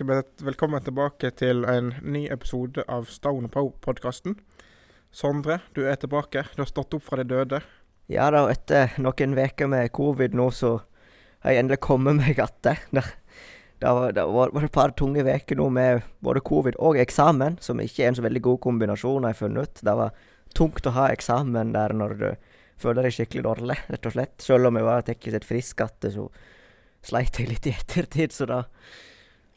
ønsker velkommen tilbake til en ny episode av Stone Pow-podkasten. Sondre, du er tilbake. Du har stått opp fra de døde. Ja da, etter noen uker med covid nå, så har jeg endelig kommet meg igjen. Det, var, det var et par tunge uker nå med både covid og eksamen, som ikke er en så veldig god kombinasjon, har jeg funnet ut. Det var tungt å ha eksamen der når du føler deg skikkelig dårlig, rett og slett. Selv om jeg var teknisk sett frisk igjen, så sleit jeg litt i ettertid, så da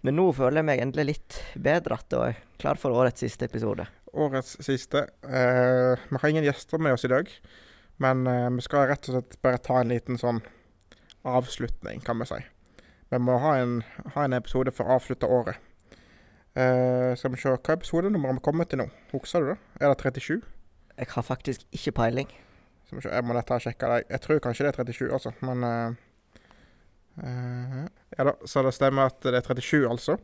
Men nå føler jeg meg endelig litt bedre igjen og er klar for årets siste episode. Årets siste. Eh, vi har ingen gjester med oss i dag, men eh, vi skal rett og slett bare ta en liten sånn avslutning, kan vi si. Vi må ha en, ha en episode for å avslutte året. Eh, skal vi se, hva episodenummer vi kommet til nå? Husker du det? Er det 37? Jeg har faktisk ikke peiling. Skal vi se, jeg må nettopp sjekke. Jeg tror kanskje det er 37, altså, men eh, eh, Ja da, så det stemmer at det er 37, altså.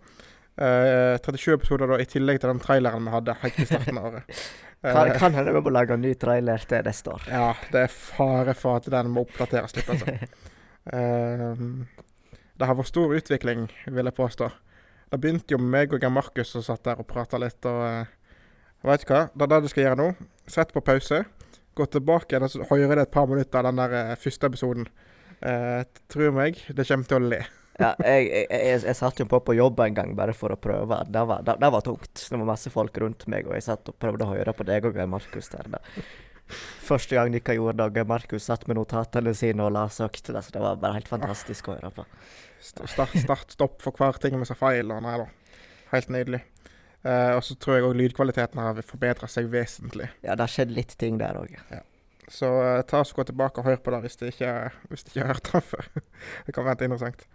Uh, 37 episoder da, i tillegg til den traileren vi hadde helt i starten av året. Kan, Eh, kan hende vi må lage en ny trailer til neste år. Ja, det er fare for at den må oppdateres litt, altså. Ehm, det har vært stor utvikling, vil jeg påstå. Det begynte jo med meg og Geir Markus som satt der og prata litt, og uh, Vet du hva? Det er det du skal gjøre nå. Sett på pause. Gå tilbake igjen og høre et par minutter av den der eh, første episoden. Uh, Tro meg, det kommer til å le. Ja, jeg, jeg, jeg, jeg satt jo på på jobb en gang bare for å prøve. Det var, det, det var tungt. Det var masse folk rundt meg, og jeg satt og prøvde å høre på deg og Markus der. Da. Første gang dere gjorde det, Markus satt med notatene sine og la høyt. Altså, det var bare helt fantastisk å høre på. Start, start, stopp for hver ting vi sa feil. Nei da. Helt nydelig. Uh, og så tror jeg òg lydkvaliteten har forbedra seg vesentlig. Ja, det har skjedd litt ting der òg. Så uh, ta oss gå tilbake og hør på det hvis du ikke, hvis du ikke har hørt det før. det kan være interessant.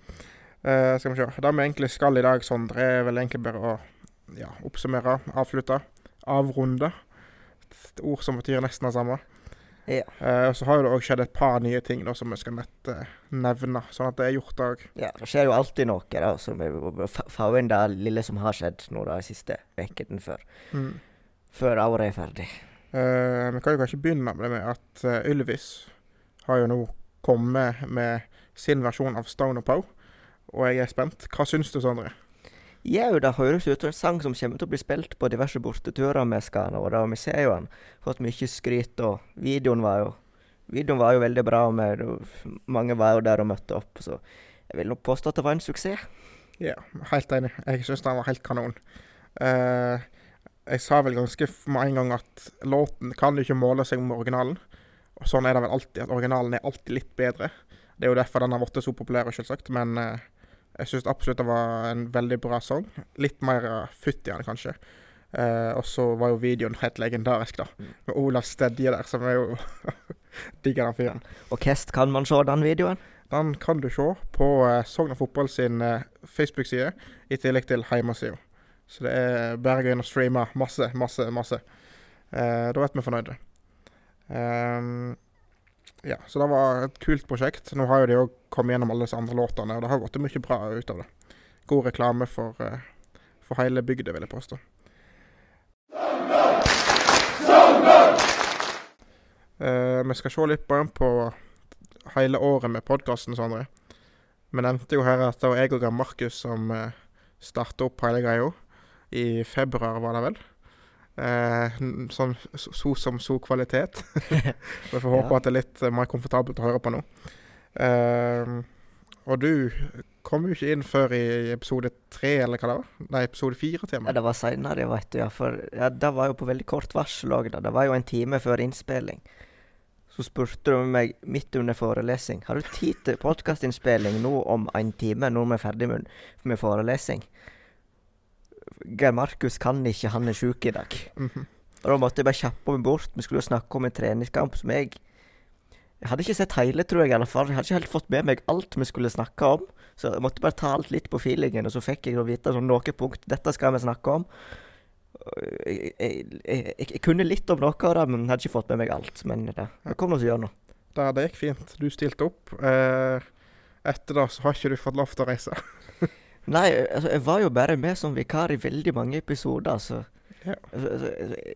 Uh, skal vi se. Det vi egentlig skal i dag, Sondre, er vel egentlig bare å ja, oppsummere, avslutte, avrunde. Et ord som betyr nesten det samme. Ja. Uh, og så har det òg skjedd et par nye ting da, som vi skal nett uh, nevne, sånn at det er gjort òg. ja, det skjer jo alltid noe. da, så vi må få inn det lille som har skjedd nå de siste ukene før, Mm. før året er ferdig. Eh, vi kan jo kanskje begynne med med at eh, Ylvis har jo nå kommet med sin versjon av Stone og Pow. Og jeg er spent. Hva syns du, Sondre? Jau, det høres ut som en sang som kommer til å bli spilt på diverse borteturer vi skal nå. Da. Vi ser jo han fått mye skryt, og videoen var jo Videoen var jo veldig bra. Med, mange var jo der og møtte opp, så jeg vil nok påstå at det var en suksess. Ja, helt enig. Jeg syns den var helt kanon. Eh, jeg sa vel ganske med en gang at låten kan jo ikke måle seg med originalen. Og sånn er det vel alltid, at originalen er alltid litt bedre. Det er jo derfor den har blitt så populær, selvsagt. Men eh, jeg syns absolutt det var en veldig bra sang. Litt mer uh, futt i den, kanskje. Eh, og så var jo videoen helt legendarisk, da. Mm. Med Olav Stedje der, som er jo Digger den fyren. Og hvordan kan man se den videoen? Den kan du se på eh, Sogn og Fotball sin eh, Facebook-side, i tillegg til hjemmesida. Så det er bare å streame masse, masse, masse. Eh, da vet vi fornøyde. Um, ja, så det var et kult prosjekt. Nå har jo de òg kommet gjennom alle disse andre låtene, og det har gått mye bra ut av det. God reklame for, uh, for hele bygda, vil jeg påstå. Uh, vi skal se litt på hele året med podkasten, Sondre. Vi nevnte jo her at det var jeg og Markus som uh, starta opp hele greia. I februar, var det vel. Eh, sånn so, so som so kvalitet. Vi får håpe Ja. at det er litt eh, mer komfortabelt å høre på nå. Eh, og du kom jo ikke inn før i episode tre, eller hva det var? Nei, episode fire til og Ja, det var seinere, veit du. Ja, for ja, det var jo på veldig kort varsel òg. Det var jo en time før innspilling. Så spurte du meg midt under forelesning Har du tid til podkastinnspilling nå om en time, når vi er ferdig med, med forelesning. Geir Markus kan ikke, han er sjuk i dag. Mhm. Og da måtte jeg bare kjappe meg bort. Vi skulle jo snakke om en treningskamp som jeg Jeg hadde ikke sett hele, tror jeg. i alle fall. Jeg hadde ikke helt fått med meg alt vi skulle snakke om. Så jeg måtte bare ta alt litt på feelingen, og så fikk jeg å vite sånn noen punkt Dette skal vi snakke om. Jeg, jeg, jeg, jeg, kunne litt om noe av det, men hadde ikke fått med meg alt. Men det, det kom oss gjennom. Det, det gikk fint. Du stilte opp. Eh, etter det så har ikke du fått lov til å reise. Nei, altså, jeg var jo bare med som vikar i veldig mange episoder, så Ja. så,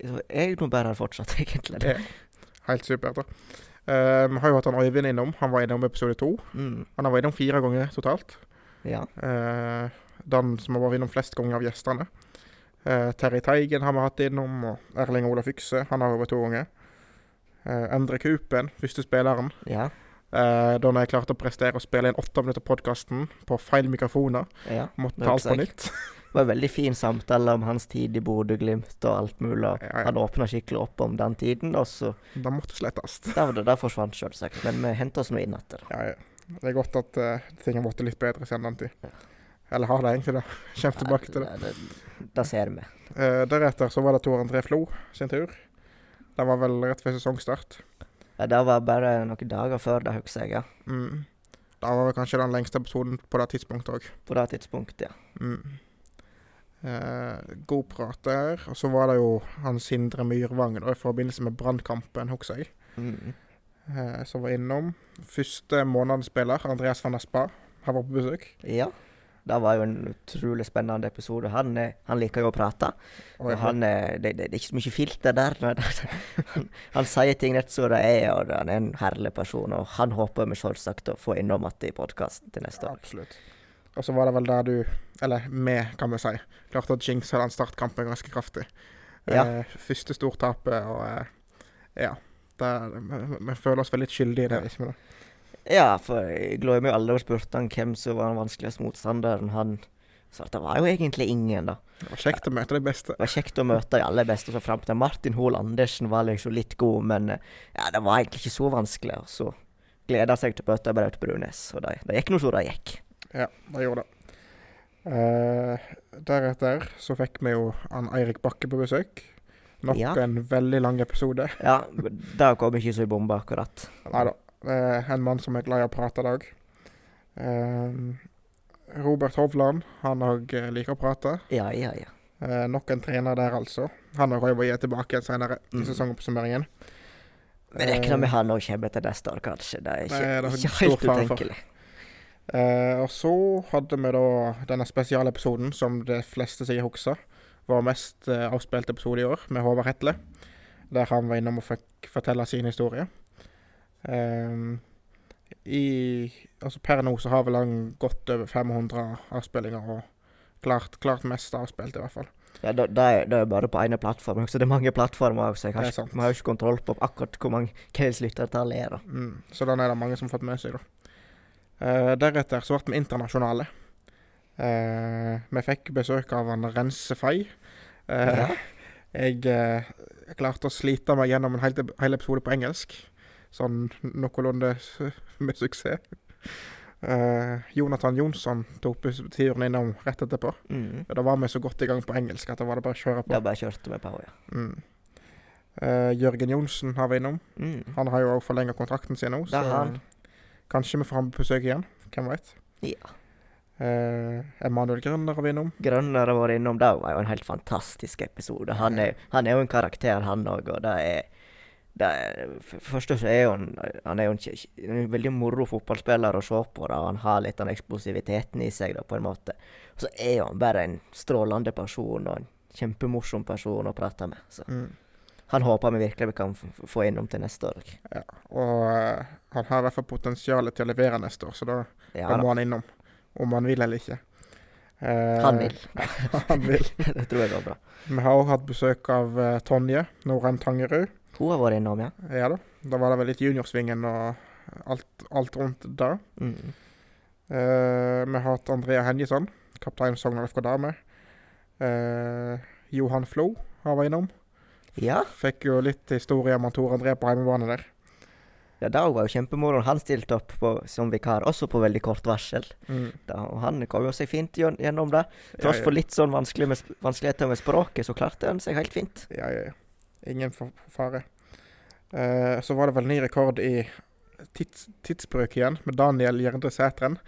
så, jeg nå bare har fortsatt, egentlig. Ja. Helt supert. da. Vi har jo hatt han Øyvind innom. Han var innom episode to. Mm, Han har vært innom fire ganger totalt. ja. Uh, den som har vært innom flest ganger av gjestene. Uh, Terry Teigen har vi hatt innom, og Erling Olaf Ykse. Han har vært to ganger. Uh, Endre Kupen, første spilleren. Ja. Eh, da når jeg klarte å prestere å spille inn åtte minutter podkasten på feil mikrofoner. ja. Måtte Det ta alt på nytt. Det var en veldig fin samtale om hans tid i Bodø-Glimt og alt mulig. Ja, ja. Han åpna skikkelig opp om den tiden, og så Det måtte slettes. Der, der forsvant selvsagt. Men vi henta oss nå inn etter. Ja, ja. Det er godt at uh, ting har blitt litt bedre siden den tid. Eller har det egentlig det? Kommer tilbake til det. Det, det, det ser vi. Uh, deretter så var det Tor André Flo sin tur. Det var vel rett ved sesongstart. Ja, det var bare noen dager før det, husker jeg. ja. Mm. Det var vel kanskje den lengste episoden på det tidspunktet òg. På det tidspunktet, ja. Mm. Eh, god prat der. Og så var det jo han Sindre Myrvang da, i forbindelse med brannkampen, husker jeg. Mm. Eh, som var innom. Første månedsspiller, Andreas van Aspa, har vært på besøk. Ja. Det var jo en utrolig spennende episode. Han, eh, han liker jo å prate. Og han, eh, det, det, det er ikke så mye filter der. han, han sier ting rett som det er, og han er en herlig person. Og han håper vi selvsagt å få innom igjen i podkasten til neste år. Absolutt. Og så var det vel der du, eller vi kan vi si, klarte å jinxe den startkampen ganske kraftig. Ja. Eh, første stortapet og eh, ja. Det, vi, vi føler oss vel litt skyldige i det, ikke vi det? Ja, for jeg glemmer jo aldri og spurte han hvem som var den vanskeligste motstanderen. Han sa at det var jo egentlig ingen, da. Det var kjekt å møte de beste. Det var kjekt å møte de aller beste så fram til Martin Hoel Andersen var liksom litt god, men eh, ja, det var egentlig ikke så vanskelig. Og så gleda seg til å møte Braut Brunes, og det, det gikk nå så det gikk. Ja, det gjorde det. Uh, deretter så fikk vi jo han Eirik Bakke på besøk. Nok Ja. en veldig lang episode. Ja, det kom ikke så i bomba, akkurat. Nei da. En mann som er glad i å prate i dag. Eh, Robert Hovland, han òg liker å prate. Ja, ja, ja. Eh, nok en trener der, altså. Han og var er tilbake igjen senere i Mm. sesongoppsummeringen. Vi regner med han òg kommer til neste år, kanskje. Det er ikke, det er ikke helt utenkelig. Eh, og så hadde vi da denne spesialepisoden som de fleste sier husker. Vår mest eh, avspilte episode i år, med Håvard Hetle. Der han var innom og fikk fortelle sin historie. Eh, i, altså per nå så har vel han godt over 500 avspillinger, og klart, klart mest avspilt, i hvert fall. Ja, det, det, er, det er bare på ene plattform. Så det er mange plattformer òg, så jeg har ikke, sant. vi har ikke kontroll på akkurat hvor mange hva lyttertallet er. da. Mm, så den er det mange som har fått med seg, da. Uh, deretter så ble vi internasjonale. Uh, vi fikk besøk av han Rensefei. Eh, Ja. jeg, eh, jeg klarte å slite meg gjennom en hel, hel episode på engelsk. Sånn noenlunde med suksess. Uh, Jonathan Jonsson tok turen innom rett etterpå. Mm. Og Da var vi så godt i gang på engelsk at da var det bare å kjøre på. Da bare kjørte vi på, ja. Mm. Uh, Jørgen Johnsen har vi innom. Mm. Han har jo òg forlenga kontrakten sin nå, så han. kanskje vi får ham på besøk igjen. Hvem veit. Ja. Uh, Emanuel Grønner har vi innom. Grønner har vært innom det, var jo en helt fantastisk episode. Han er, han er jo en karakter, han òg, og det er det for første så er jo han, han er jo en, en veldig moro fotballspiller å se på. da, Han har litt den eksplosiviteten i seg, da, på en måte. Og så er han bare en strålende person og en kjempemorsom person å prate med. Så Mm. han håper vi virkelig vi kan få innom til neste år. Ja. Og uh, han har i hvert fall potensial til å levere neste år, så da, Ja da må han innom. Om han vil eller ikke. Uh, han vil. han vil. det tror jeg går bra. Vi har òg hatt besøk av uh, Tonje Norheim Tangerud. Hun har vært innom, ja. Ja da. Da var det vel litt juniorsvingen og alt, alt rundt der. Mm. Uh, vi har hatt Andrea Henjesson, kaptein Sogndal FK Dame. Uh, Johan Flo har vært innom. Ja. Fikk jo litt historie om Tor André på hjemmebane der. Ja, det var jo kjempemoro. Han stilte opp på, som vikar, også på veldig kort varsel. Mm. Da, og han kom jo seg fint gjennom det. Tross ja. for litt sånn vanskelig med, vanskeligheter med språket, så klarte han seg helt fint. Ja, ja, ja. Ingen fare. Eh, så var det vel ny rekord i tids, tidsbruk igjen, med Daniel Gjerde Sætren.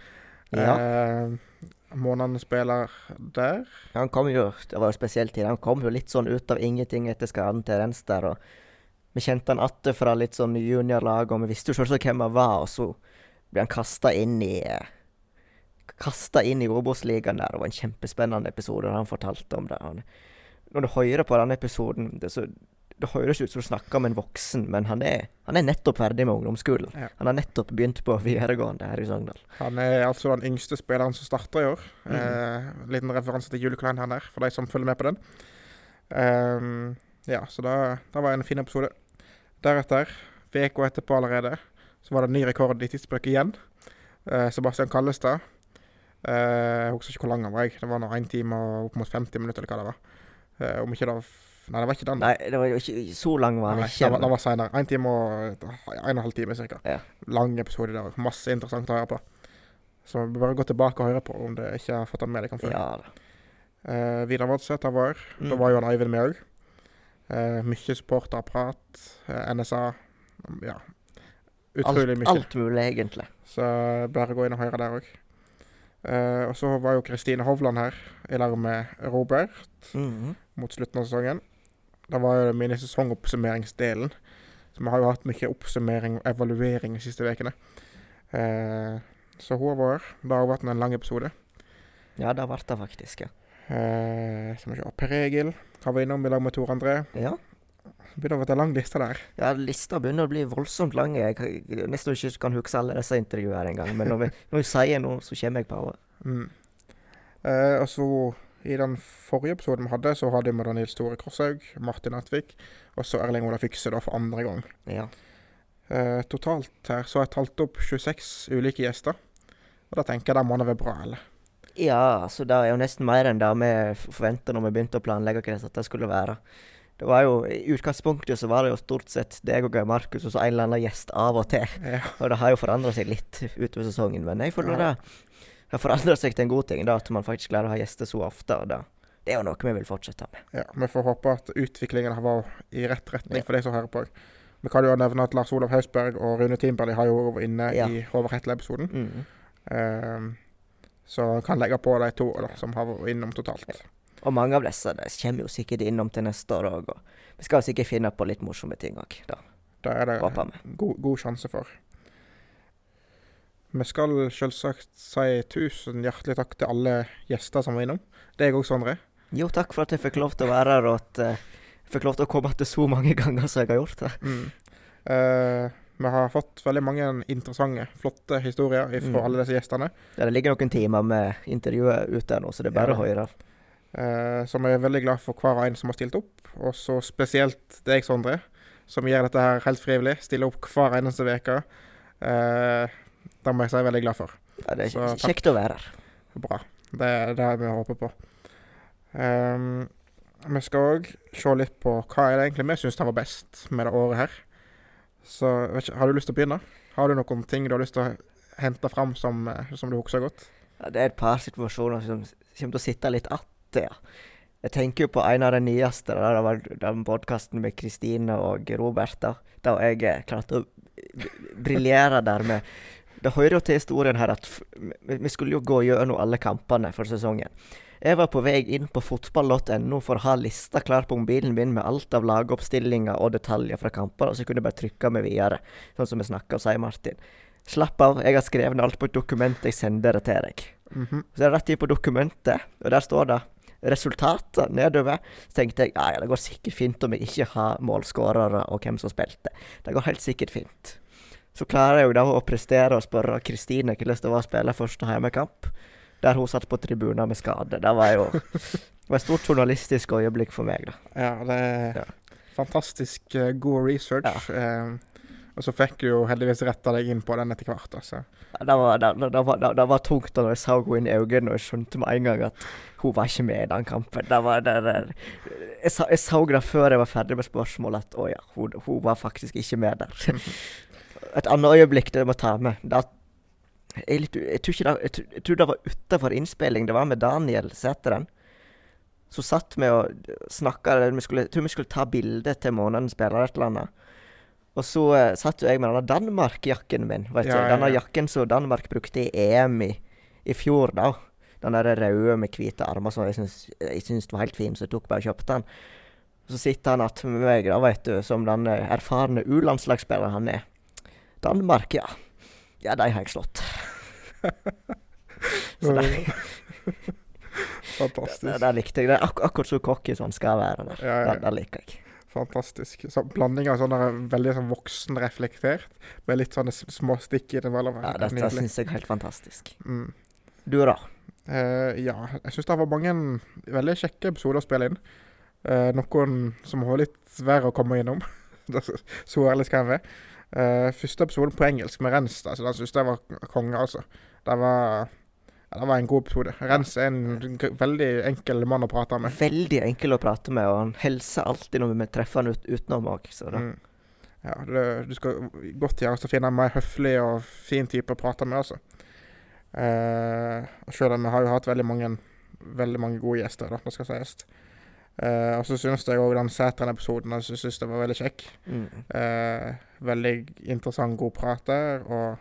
Ja. Eh, månedene spiller der. Han kom jo, Det var jo spesielt tid. Han kom jo litt sånn ut av ingenting etter skaden til Rens der. og Vi kjente han atter fra litt sånn juniorlag, og vi visste jo selvsagt hvem han var. Og så ble han kasta inn i Kasta inn i Obos-ligaen der. Det var en kjempespennende episode, og han fortalte om det. Når du hører på denne episoden, det, så, det høres ut som du snakker om en voksen, men han er, han er nettopp ferdig med ungdomsskolen. Ja. Han har nettopp begynt på videregående her i Sogndal. Han er altså den yngste spilleren som starter i år. Mhm. Eh, liten referanse til Julie Klein her for de som følger med på den. Um, ja, så da, da var det en fin episode. Deretter, uka etterpå allerede, så var det en ny rekord i tidsbruk igjen. Eh, Sebastian Kallestad. Eh, jeg husker ikke hvor lang han var. jeg. Det var nå 1 time og opp mot 50 minutter, eller hva det var. Eh, om ikke det var Nei, det var ikke den. Nei, det var ikke så lang var den Nei, ikke. det var, var senere. En time og en og en halv time ca. Ja. Lang episode der. Masse interessant å høre på. Så bare gå tilbake og høre på om du ikke har fått den med deg før. Ja da. Eh, Vidar Vodseth har vært. Da Mm. var jo han Eivind med òg. Eh, mye supporterprat. Eh, NSA. Ja. Utrolig Alt, mye. alt mulig, egentlig. Så bare gå inn og høre der òg. Uh, og så var jo Kristine Hovland her i lag med Robert Mhm. mot slutten av sesongen. Det var jo min sesongoppsummeringsdelen. Så vi har jo hatt mye oppsummering og evaluering de siste ukene. Eh, så har vært. Det har vært en lang episode. Ja, det ble det faktisk, ja. Eh, skal vi se. Per Egil har vært innom i lag med Tor André. Ja, Begynner å bli en lang liste der. ja lista begynner å bli voldsomt lang. Jeg nesten ikke kan huske alle disse intervjuene engang. Men når vi, når vi sier noe, så kommer jeg på det. Mm. Eh, og så i den forrige episoden vi hadde, så hadde vi da Nils Tore Krosshaug, Martin Atvik og så Erling Ola Fikse da for andre gang. Ja. Eh, totalt her så har jeg talt opp 26 ulike gjester. Og da tenker jeg det må da være bra, eller? Ja, så det er jo nesten mer enn det vi forventa når vi begynte å planlegge hva dette skulle være. Det var jo, I utgangspunktet så var det jo stort sett deg og Geir Markus og så en eller annen gjest av og til. Ja. Og det har jo forandra seg litt utover sesongen, men jeg føler Ja. det har forandra seg til en god ting, da, at man faktisk klarer å ha gjester så ofte. og det, det er jo noe vi vil fortsette med. ja. Vi får håpe at utviklingen har vært i rett retning Ja. for de som hører på. Vi kan jo nevne at Lars Olav Hausberg og Rune Timberli har jo vært inne Ja. i over Hetle-episoden. Mm. Um, så kan legge på de to da, som har vært innom totalt. Og mange av disse de kommer jo sikkert innom til neste år òg. Og vi skal sikkert finne på litt morsomme ting òg. Det er det god, god sjanse for. Vi skal selvsagt si tusen hjertelig takk til alle gjester som var innom. Deg òg, Sondre. Jo, takk for at jeg fikk lov til å være her, og at eh, jeg fikk lov til å komme til så mange ganger som jeg har gjort det. Mm. Uh, vi har fått veldig mange interessante, flotte historier fra Mm. alle disse gjestene. Ja, Det ligger noen timer med intervjuet ute nå, så det er bare Ja. å høre. Uh, så vi er veldig glad for hver og en som har stilt opp. Og så spesielt deg, Sondre, som gjør dette her helt frivillig. Stiller opp hver eneste uke. Uh, det må jeg si jeg er veldig glad for. Ja, det er Så kjekt takk. å være her. Bra. Det er det vi håper på. Um, vi skal òg se litt på hva er det egentlig vi syns var best med det året her. Så vet ikke, har du lyst til å begynne? Har du noen ting du har lyst til å hente fram som, eh, som du husker godt? Ja, det er et par situasjoner som kommer til å sitte litt att, ja. Jeg tenker jo på en av de nyeste. Da, det var den podkasten med Kristine og Robert. Da, da jeg klarte å briljere der med Det hører jo til historien her at vi skulle jo gå gjennom alle kampene for sesongen. Jeg var på vei inn på fotball.no for å ha lista klar på mobilen min med alt av lagoppstillinger og detaljer fra kampene, og så kunne jeg bare trykke meg videre, sånn som vi snakka og sier, Martin. Slapp av, jeg har skrevet alt på et dokument, jeg sender det til deg. Mhm. Så er det rett inn på dokumentet, og der står det resultater nedover. Så tenkte jeg ja, ja, det går sikkert fint om jeg ikke har målskårere og hvem som spilte. Det går helt sikkert fint. Så klarer jeg jo da å prestere og spørre Kristine hvordan det var å spille første hjemmekamp, der hun satt på tribunen med skade. Det var jo det var et stort journalistisk øyeblikk for meg, da. Ja, det er Ja. fantastisk uh, god research. Eh, og så fikk du jo heldigvis retta deg inn på den etter hvert. Altså. Det var, det, det, var, det, var tungt da jeg så henne inn i øynene og jeg skjønte med en gang at hun var ikke med i den kampen. Det var jeg, sa, jeg så det før jeg var ferdig med spørsmålet at å ja, hun, hun var faktisk ikke med der. Et annet øyeblikk det jeg må ta med, det at jeg, litt, jeg, tror det, jeg, jeg tror det var utenfor innspilling. Det var med Daniel Sæteren. Så satt vi og snakka Jeg tror vi skulle ta bilde til månedens spiller et eller annet. Og så uh, satt jo jeg med denne Danmark-jakken min. Vet Ja, du, Denne ja. jakken som Danmark brukte i EM i, i fjor, da. Den der røde med hvite armer som jeg syns, jeg syns var helt fin, så jeg tok bare og kjøpte den. Så sitter han attmed meg, da, vet du, som den eh, erfarne U-landslagsspilleren han er. Danmark, ja. Ja, de har jeg slått. Så det, Fantastisk. det likte jeg. Det ak akkurat så cocky som han skal være. Der. Ja, ja. Det, det liker jeg. Fantastisk. Så blanding av sånn veldig sånn voksenreflektert, med litt sånne små stikk innimellom. Ja, Det dette det syns jeg er helt fantastisk. Mm. Du, da? Uh, ja, jeg syns det var mange veldig kjekke episoder å spille inn. Uh, noen som var litt verre å komme innom. Så ærlig skal jeg være. Eh, første episode på engelsk med Rens, da, så den syns jeg var konge, altså. Det var, ja, det var en god episode. Rens er en veldig enkel mann å prate med. Veldig enkel å prate med, og han hilser alltid når vi treffer han ut, utenom òg. Mm. Ja, det, du skal godt gjøre å finne en mer høflig og fin type å prate med, altså. Uh, selv om vi har jo hatt veldig mange, veldig mange gode gjester, da, det skal sies. Eh, og så syns jeg òg den Sæteren-episoden jeg synes det var veldig kjekk. Mm. Uh, veldig interessant, god prater, og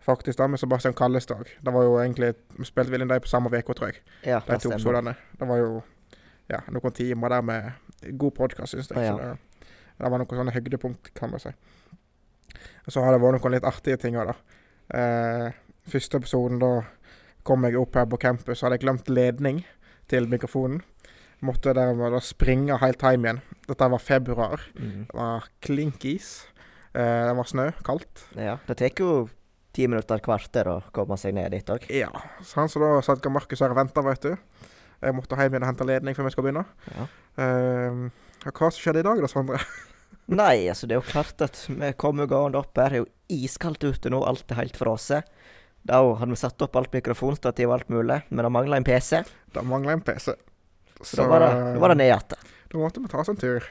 faktisk da med Sebastian Kallestad. Det var jo egentlig Vi spilte vel inn dem på samme uke, tror jeg. Ja, De to episodene. Det var jo ja, noen timer der med god podkast, syns jeg. Ja. Så det, det var noen sånne høydepunkt, kan man si. Og så har det vært noen litt artige ting òg, da. Uh, første episoden, da kom jeg opp her på campus, hadde jeg glemt ledning til mikrofonen. Måtte da springe helt hjem igjen. Dette var februar. Mm. Det var klink is. Eh, det var snø, kaldt. Ja, det tar jo ti minutter, et kvarter å komme seg ned dit òg. Ja. Så han som da satt Markus her og venta, vet du. Jeg måtte hjem igjen og hente ledning før vi skal begynne. Ja. Eh, hva som skjedde i dag da, Sondre? Nei, altså det er jo klart at vi kommer gående opp her. Det er jo iskaldt ute nå, alt er helt frosset. Da hadde vi satt opp alt mikrofonstativ og alt mulig, men det mangla en PC. Det mangla en PC. Så, da var det, da var det ned igjen. Da måtte vi ta oss en tur.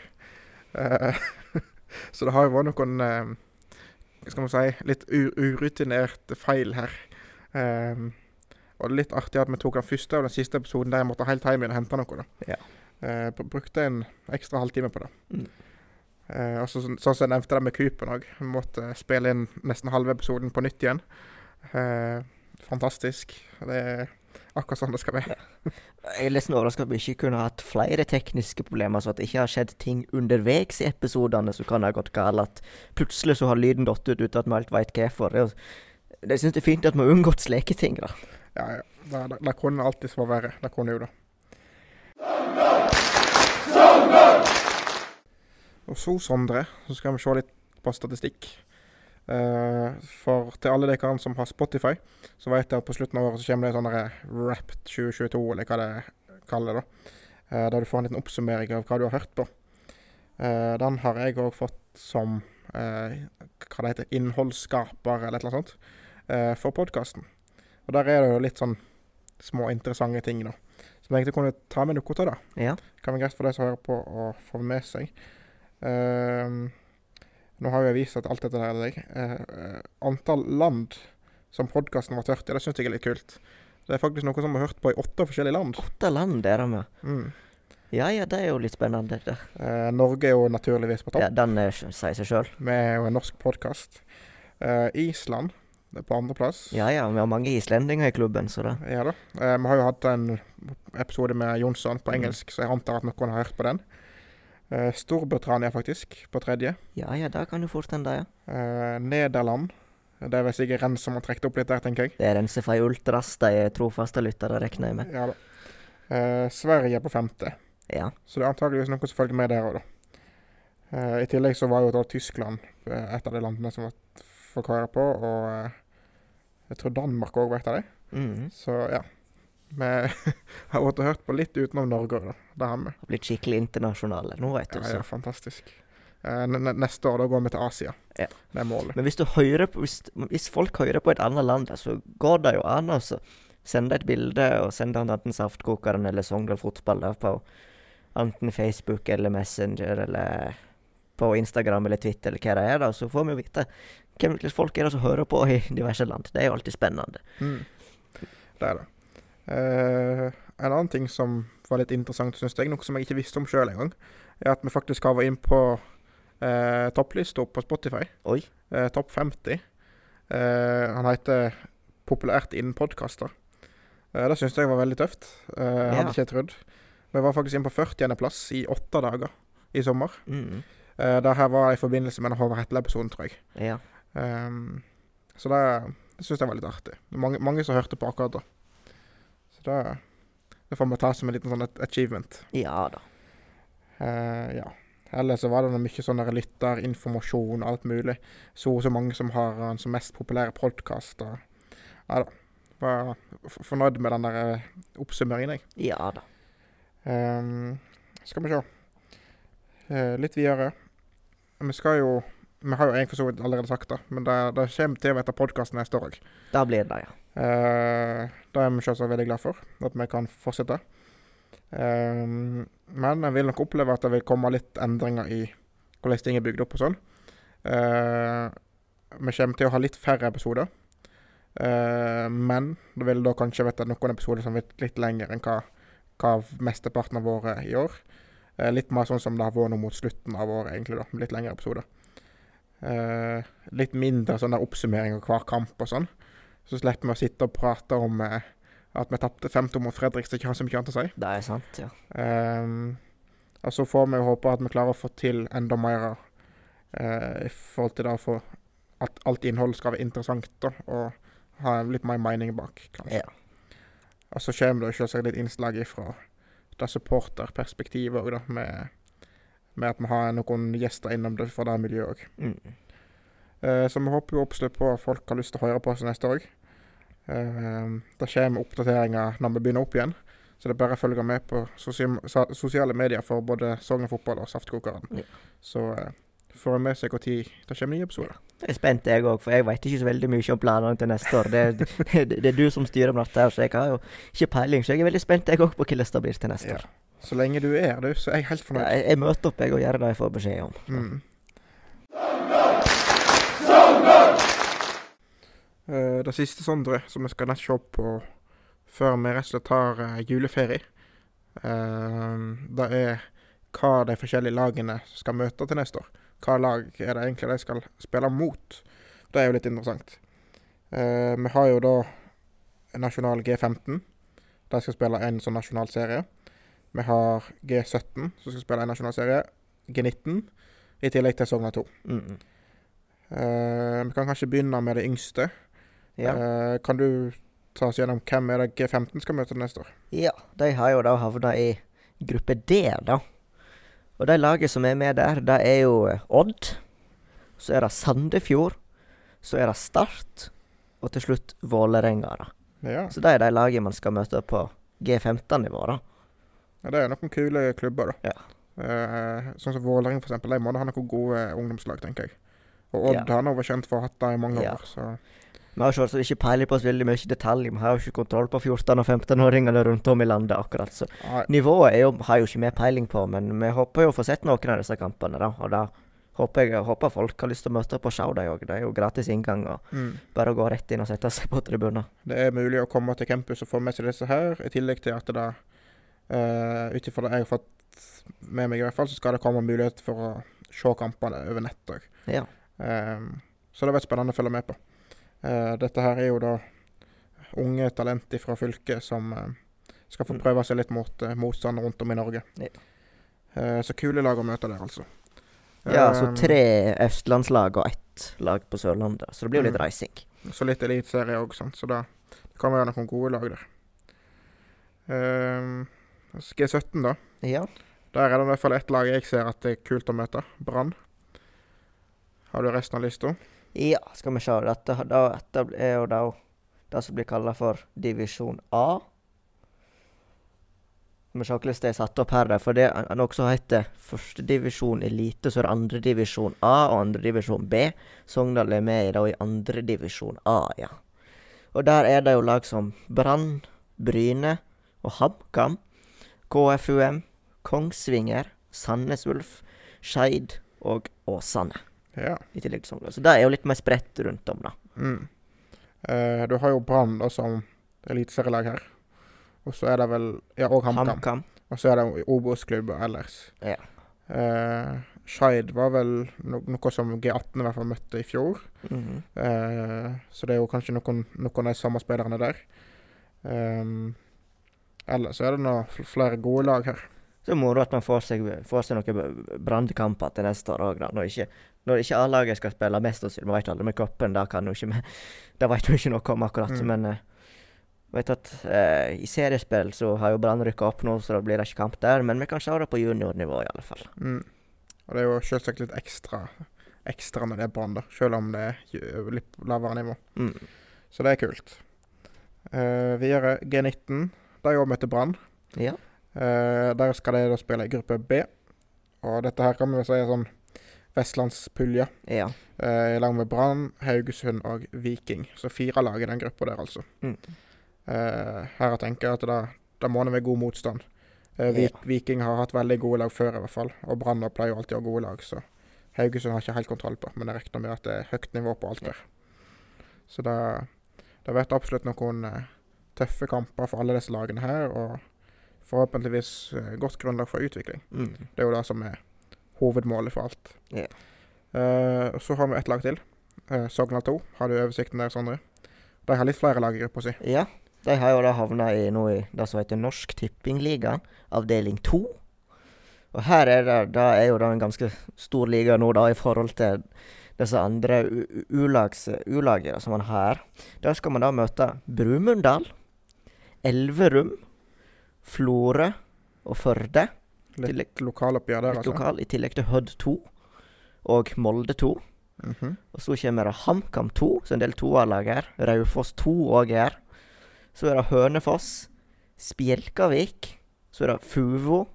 Eh, så det har jo vært noen eh, skal man si, litt urutinerte feil her. Eh, og det er litt artig at vi tok den første og den siste episoden der jeg måtte helt hjem igjen og hente noe. da. Ja. Brukte en ekstra halvtime på det. Mm. Og så, sånn som jeg nevnte det med Kupen òg. Vi måtte spille inn nesten halve episoden på nytt igjen. Eh, fantastisk. Det er akkurat sånn det skal være. Jeg er nesten overraska at vi ikke kunne hatt flere tekniske problemer, så at det ikke har skjedd ting underveis i episodene som kan ha gått galt. At plutselig så har lyden datt ut uten at vi helt veit hvorfor. Jeg syns det er fint at vi har unngått slike ting, da. Ja, ja. Det, det, det kunne alltid vært verre. Det kunne jo det. Og så, Sondre, så skal vi se litt på statistikk. Eh, for til alle dere som har Spotify, så vet jeg at på slutten av året så kommer det sånn der Wrapped 2022, eller hva det kaller det. da. Eh, der du får en liten oppsummering av hva du har hørt på. Eh, den har jeg òg fått som eh, hva det heter, innholdsskaper, eller et eller annet sånt, eh, for podkasten. Og der er det jo litt sånn små interessante ting, da. Som jeg egentlig kunne ta med noe av, da. Ja. Kan være greit for de som hører på å få med seg. Ehm, nå har jo jeg vist at alt dette der er deg. Eh, eh, antall land som podkasten ble hørt i, det syns jeg er litt kult. Det er faktisk noe som vi har hørt på i åtte forskjellige land. Åtte land er det med. Mm. Ja ja, det er jo litt spennende. Det. Eh, Norge er jo naturligvis på topp. Ja, den er, sier seg sjøl. Vi er jo en norsk podkast. Island det er på andreplass. Ja ja, vi har mange islendinger i klubben, så det Ja da. Eh, vi har jo hatt en episode med Jonsson på Mm. engelsk, så jeg antar at noen har hørt på den. Eh, Storbritannia, faktisk, på tredje. Ja ja, da kan du fort hende, ja. Eh, Nederland. Det er vel sikkert Renn som har trukket opp litt der, tenker jeg. Det er Rensefei Ultras, de er trofaste lyttere, regner jeg med. Ja da. Eh, Sverige på femte. Ja. Så det er antageligvis noe som følger med der òg, da. Eh, I tillegg så var jo da Tyskland et av de landene som var høre på, og jeg tror Danmark òg var et av dem. Mm. Så ja. Vi har återhørt hørt på litt utenom Norge òg, da. Det har vi. Har blitt skikkelig internasjonale nå, vet du. Ja, ja, fantastisk. Eh, neste år da går vi til Asia. Ja. Det er målet. Men hvis på hvis, hvis folk hører på et annet land, så går det jo an å sende et bilde og sende han enten Saftkokeren eller Sogndal Fotball da, på enten Facebook eller Messenger eller på Instagram eller Twitter eller hva det er, da, så får vi jo vite hvem folk er det som hører på i diverse land. Det er jo alltid spennende. Mm. Det er det. Eh, en annen ting som var litt interessant, syns jeg, noe som jeg ikke visste om sjøl engang, er at vi faktisk har vært inn på uh, topplista på Spotify. Oi. Eh, Topp 50. Eh, han heter Populært innen podkaster. Uh, det syns jeg var veldig tøft. Eh, Ja. Hadde ikke jeg trodd. Vi var faktisk inn på 40.-plass i åtte dager i sommer. Mm. Uh, det her var i forbindelse med den Håvard Hetle-episode, tror jeg. Ja. Ehm, så det, det syns jeg var litt artig. Mange, mange som hørte på akkurat da. Så det, det får vi ta som en liten sånn achievement. ja da. Eh, ja. Ellers så var det mye sånn lytterinformasjon og alt mulig. Så og så mange som har den som mest populære podkast. Ja da. Var fornøyd med den der eh, oppsummeringen, jeg. Ja da. Um, skal vi se. Uh, litt videre. Vi skal jo Vi har jo egentlig for så vidt allerede sagt det, men det, det kommer til å være podkast neste år òg. Da blir det, ja. Uh, det er vi selvsagt veldig glad for, at vi kan fortsette. Ehm, men jeg vil nok oppleve at det vil komme litt endringer i hvordan ting er bygd opp og sånn. Eh, vi kommer til å ha litt færre episoder. Eh, men det vil da kanskje være noen episoder som blir litt lengre enn hva, hva mesteparten har vært i år. Eh, litt mer sånn som det har vært nå mot slutten av året, egentlig. da, Litt lengre episoder. Eh, litt mindre sånn der oppsummering av hver kamp og sånn. Så slipper vi å sitte og prate om eh, at vi tapte 5-2 mot Fredrikstad, ikke har så mye annet å si. Det er sant, ja. Um, og så får vi håpe at vi klarer å få til enda mer uh, i forhold til det å få at alt innhold skal være interessant da, og ha litt mer mening bak, kanskje. Ja. Og så kommer det selvsagt litt innslag fra det supporterperspektivet òg, da, med, med at vi har noen gjester innom det fra det miljøet òg. Mm. Uh, så vi håper jo absolutt på at folk har lyst til å høre på oss neste år. Eh, det kommer oppdateringer når vi begynner opp igjen. Så det er bare å følge med på sosiale medier for både Sogn Fotball og Saftkokeren. Ja. Så eh, får en med seg når det kommer nye episoder. Jeg er spent, jeg òg, for jeg vet ikke så veldig mye om planene til neste år. Det, det, det er du som styrer med dette, her, så jeg har jo ikke peiling. Så jeg er veldig spent, jeg òg, på hvordan det blir til neste Ja. år. Så lenge du er du, så er jeg helt fornøyd. Jeg, jeg møter opp, jeg, og gjør det jeg får beskjed om. Mm. Det siste, Sondre, som vi skal se på før vi rett og slett tar eh, juleferie, eh, det er hva de forskjellige lagene skal møte til neste år. Hva lag er det egentlig de skal spille mot? Det er jo litt interessant. Eh, vi har jo da nasjonal G15. De skal spille en sånn nasjonal serie. Vi har G17, som skal spille en nasjonal serie. G19, i tillegg til Sogna 2. Mm. Uh, vi kan kanskje begynne med det yngste. Ja. Eh, kan du ta oss gjennom hvem er det G15 skal møte neste år? ja, de har jo da havna i gruppe D, da. Og de laget som er med der, det er jo eh, Odd. Så er det Sandefjord. Så er det Start. Og til slutt Vålerenga, da. Ja. Så det er de lagene man skal møte på G15-nivå, da. ja, det er noen kule klubber, da. Ja. Uh, sånn som Vålerenga, eksempel. De må da ha noen gode ungdomslag, tenker jeg. Og Odd Ja. har nå vært kjent for å ha hatt det i mange Ja. år, så Vi har selvsagt ikke peiling på så veldig mye detalj. Vi har jo ikke kontroll på 14- og 15-åringene rundt om i landet, akkurat. Så nivået jo, har jo ikke vi peiling på, men vi håper jo å få sett noen av disse kampene, da. Og da håper jeg håper folk har lyst til å møte opp og se dem òg. Det er jo gratis inngang, og mm. bare gå rett inn og sette seg på tribuner. Det er mulig å komme til campus og få med seg disse her, i tillegg til at det uh, Ut ifra det jeg har fått med meg, i hvert fall, så skal det komme mulighet for å se kampene over nett òg. Ja. Um, så det blir spennende å følge med på. Eh, dette her er jo da unge talent fra fylket som eh, skal få Mm. prøve seg litt mot uh, motstand rundt om i Norge. Ja. Eh, så kule lag å møte der, altså. Ja, så tre østlandslag og ett lag på Sørlandet. Så det blir jo litt Mm. reising. Så litt eliteserie òg. Så det, det kan være noen gode lag der. Ehm, G17, da. Ja. Der er det i hvert fall ett lag jeg ser at det er kult å møte. Brann. Har du resten av lista? Ja, skal vi se. Dette, da, dette er jo da det som blir kalla for divisjon A. Vi må se hvordan det er satt opp her, for det er noe som heter førstedivisjon elite, så er det andredivisjon A og andredivisjon B. Sogndal er med i da i andredivisjon A, ja. Og der er det jo lag som Brann, Bryne og HamKam, KFUM, Kongsvinger, Sandnes Ulf, Skeid og Åsane. Ja. I tillegg til Sogndal. Så det er jo litt mer spredt rundt om, da. Mm. Eh, du har jo Brann som eliteserielag her. Og så er det vel Ja, og HamKam. Og så er det Obos-klubber ellers. Ja. Eh, Skeid var vel no noe som G18 i hvert fall møtte i fjor. Mhm. Eh, så det er jo kanskje noen, noen av de samme spillerne der. Um, ellers er det nå flere gode lag her. Så er det moro at man får seg, får seg noen brannkamper til neste år òg. Når ikke, når ikke A-laget skal spille mest og vi vet aldri med cupen, da kan jo ikke vi Det vet vi ikke noe om akkurat, Mm. men uh, vet at uh, i seriespill så har jo Brann rykka opp nå, så da blir det ikke kamp der. Men vi kan se det på juniornivå, i alle fall. Mm. Og det er jo selvsagt litt ekstra ekstra når det er Brann, da. Selv om det er litt lavere nivå. Mm. Så det er kult. Uh, videre G19. De òg møter Brann. Ja. Eh, der skal de da spille i gruppe B. Og dette her kan vi si er sånn vestlandspulje. Ja. Eh, I lag med Brann, Haugesund og Viking. Så fire lag i den gruppa der, altså. Mm. Eh, her tenker jeg at da, da må det være god motstand. Eh, Vi, Ja. Viking har hatt veldig gode lag før, i hvert fall. Og Brann pleier jo alltid å ha gode lag, så Haugesund har ikke helt kontroll på. Men jeg regner med at det er høyt nivå på alt der. Så det, det blir absolutt noen eh, tøffe kamper for alle disse lagene her. Og forhåpentligvis eh, godt grunnlag for utvikling. Mm. Det er jo det som er hovedmålet for alt. Yeah. Uh, så har vi ett lag til. Uh, Sogndal 2. Har du oversikten der, Sondre? De har litt flere lag i gruppa si. Ja. De har jo da havna i noe i det som heter Norsk Tippingligaen, avdeling to. Og her er det, da er jo da en ganske stor liga nå, da, i forhold til disse andre u-lagene som man har. Der skal man da møte Brumunddal, Elverum, Florø og Førde. Litt lokaloppgjør der, altså. lokal, i tillegg til Hødd 2 og Molde 2. Mhm. Og så kommer det HamKam 2, så en del toerlag her. Raufoss 2 òg her. Så er det Hønefoss, Spjelkavik. Så er det Fuvo,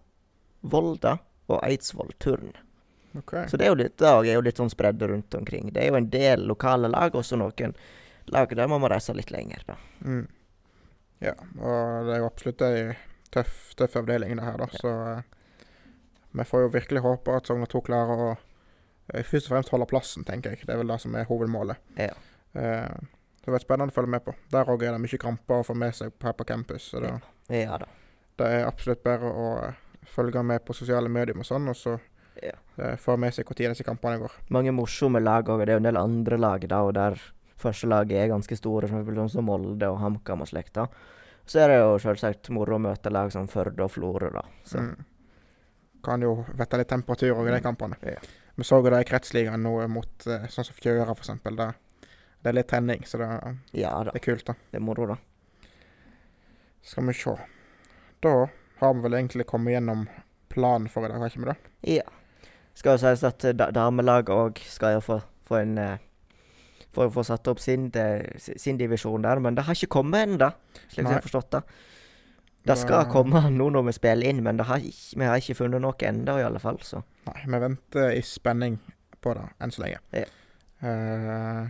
Volda og Eidsvoll Turn. Okay. Så det er jo litt, er jo litt sånn spredd rundt omkring. Det er jo en del lokale lag, også noen lag der man må reise litt lenger, da. Mm. Ja, og det er jo absolutt ei tøff, tøff avdeling, det her, da. Ja. Så eh, vi får jo virkelig håpe at Sogndal 2 klarer å eh, først og fremst holde plassen, tenker jeg. Det er vel det som er hovedmålet. Ja. Eh, det blir spennende å følge med på. Der òg er det mye kamper å få med seg her på campus. Så det, Ja da. det er absolutt bare å følge med på sosiale medier og sånn, og så Ja. få med seg når disse kampene går. Mange morsomme lag òg. Det er jo en del andre lag da, og der første laget er ganske store, som sånn som Molde og HamKam og slekt. Så er det jo selvsagt moro å møte lag som Førde og Florø, da. Så Mm. Kan jo vette litt temperatur i de Mm. kampene. Ja. Vi så jo det i kretsligaen nå mot eh, sånn som Fjøra, eksempel. Det, det er litt tenning, så det, ja det er kult, da. det er moro, da. Skal vi se. Da har vi vel egentlig kommet gjennom planen for i dag, har ikke vi det? Ja. Skal jo sies at damelaget òg skal jo få, få en eh, få, få satt opp sin, de, sin divisjon der, men det har ikke kommet ennå, slik Nei. jeg har forstått det. Det skal komme nå når vi spiller inn, men det har ikke, vi har ikke funnet noe ennå, i alle fall. Så Nei, vi venter i spenning på det enn så lenge. Ja. Uh,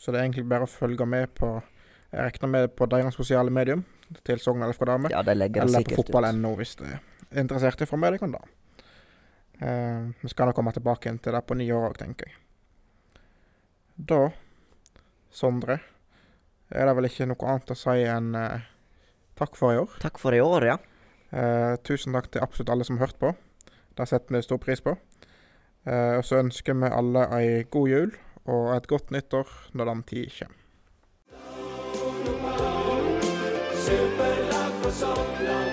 så det er egentlig bare å følge med på Jeg regner med på deres sosiale medium til Sogndal fra Dame. ja, det legger Eller på fotball.no hvis du er interessert i å få med deg det. Eh, vi skal da komme tilbake til det på nyåret òg, tenker jeg. Da, Sondre, er det vel ikke noe annet å si enn eh, takk for i år. Takk for i år, ja. Eh, tusen takk til absolutt alle som har hørt på. Det setter vi stor pris på. Eh, og så ønsker vi alle ei god jul og et godt nyttår når den tid kommer. Superlag for Sogndal.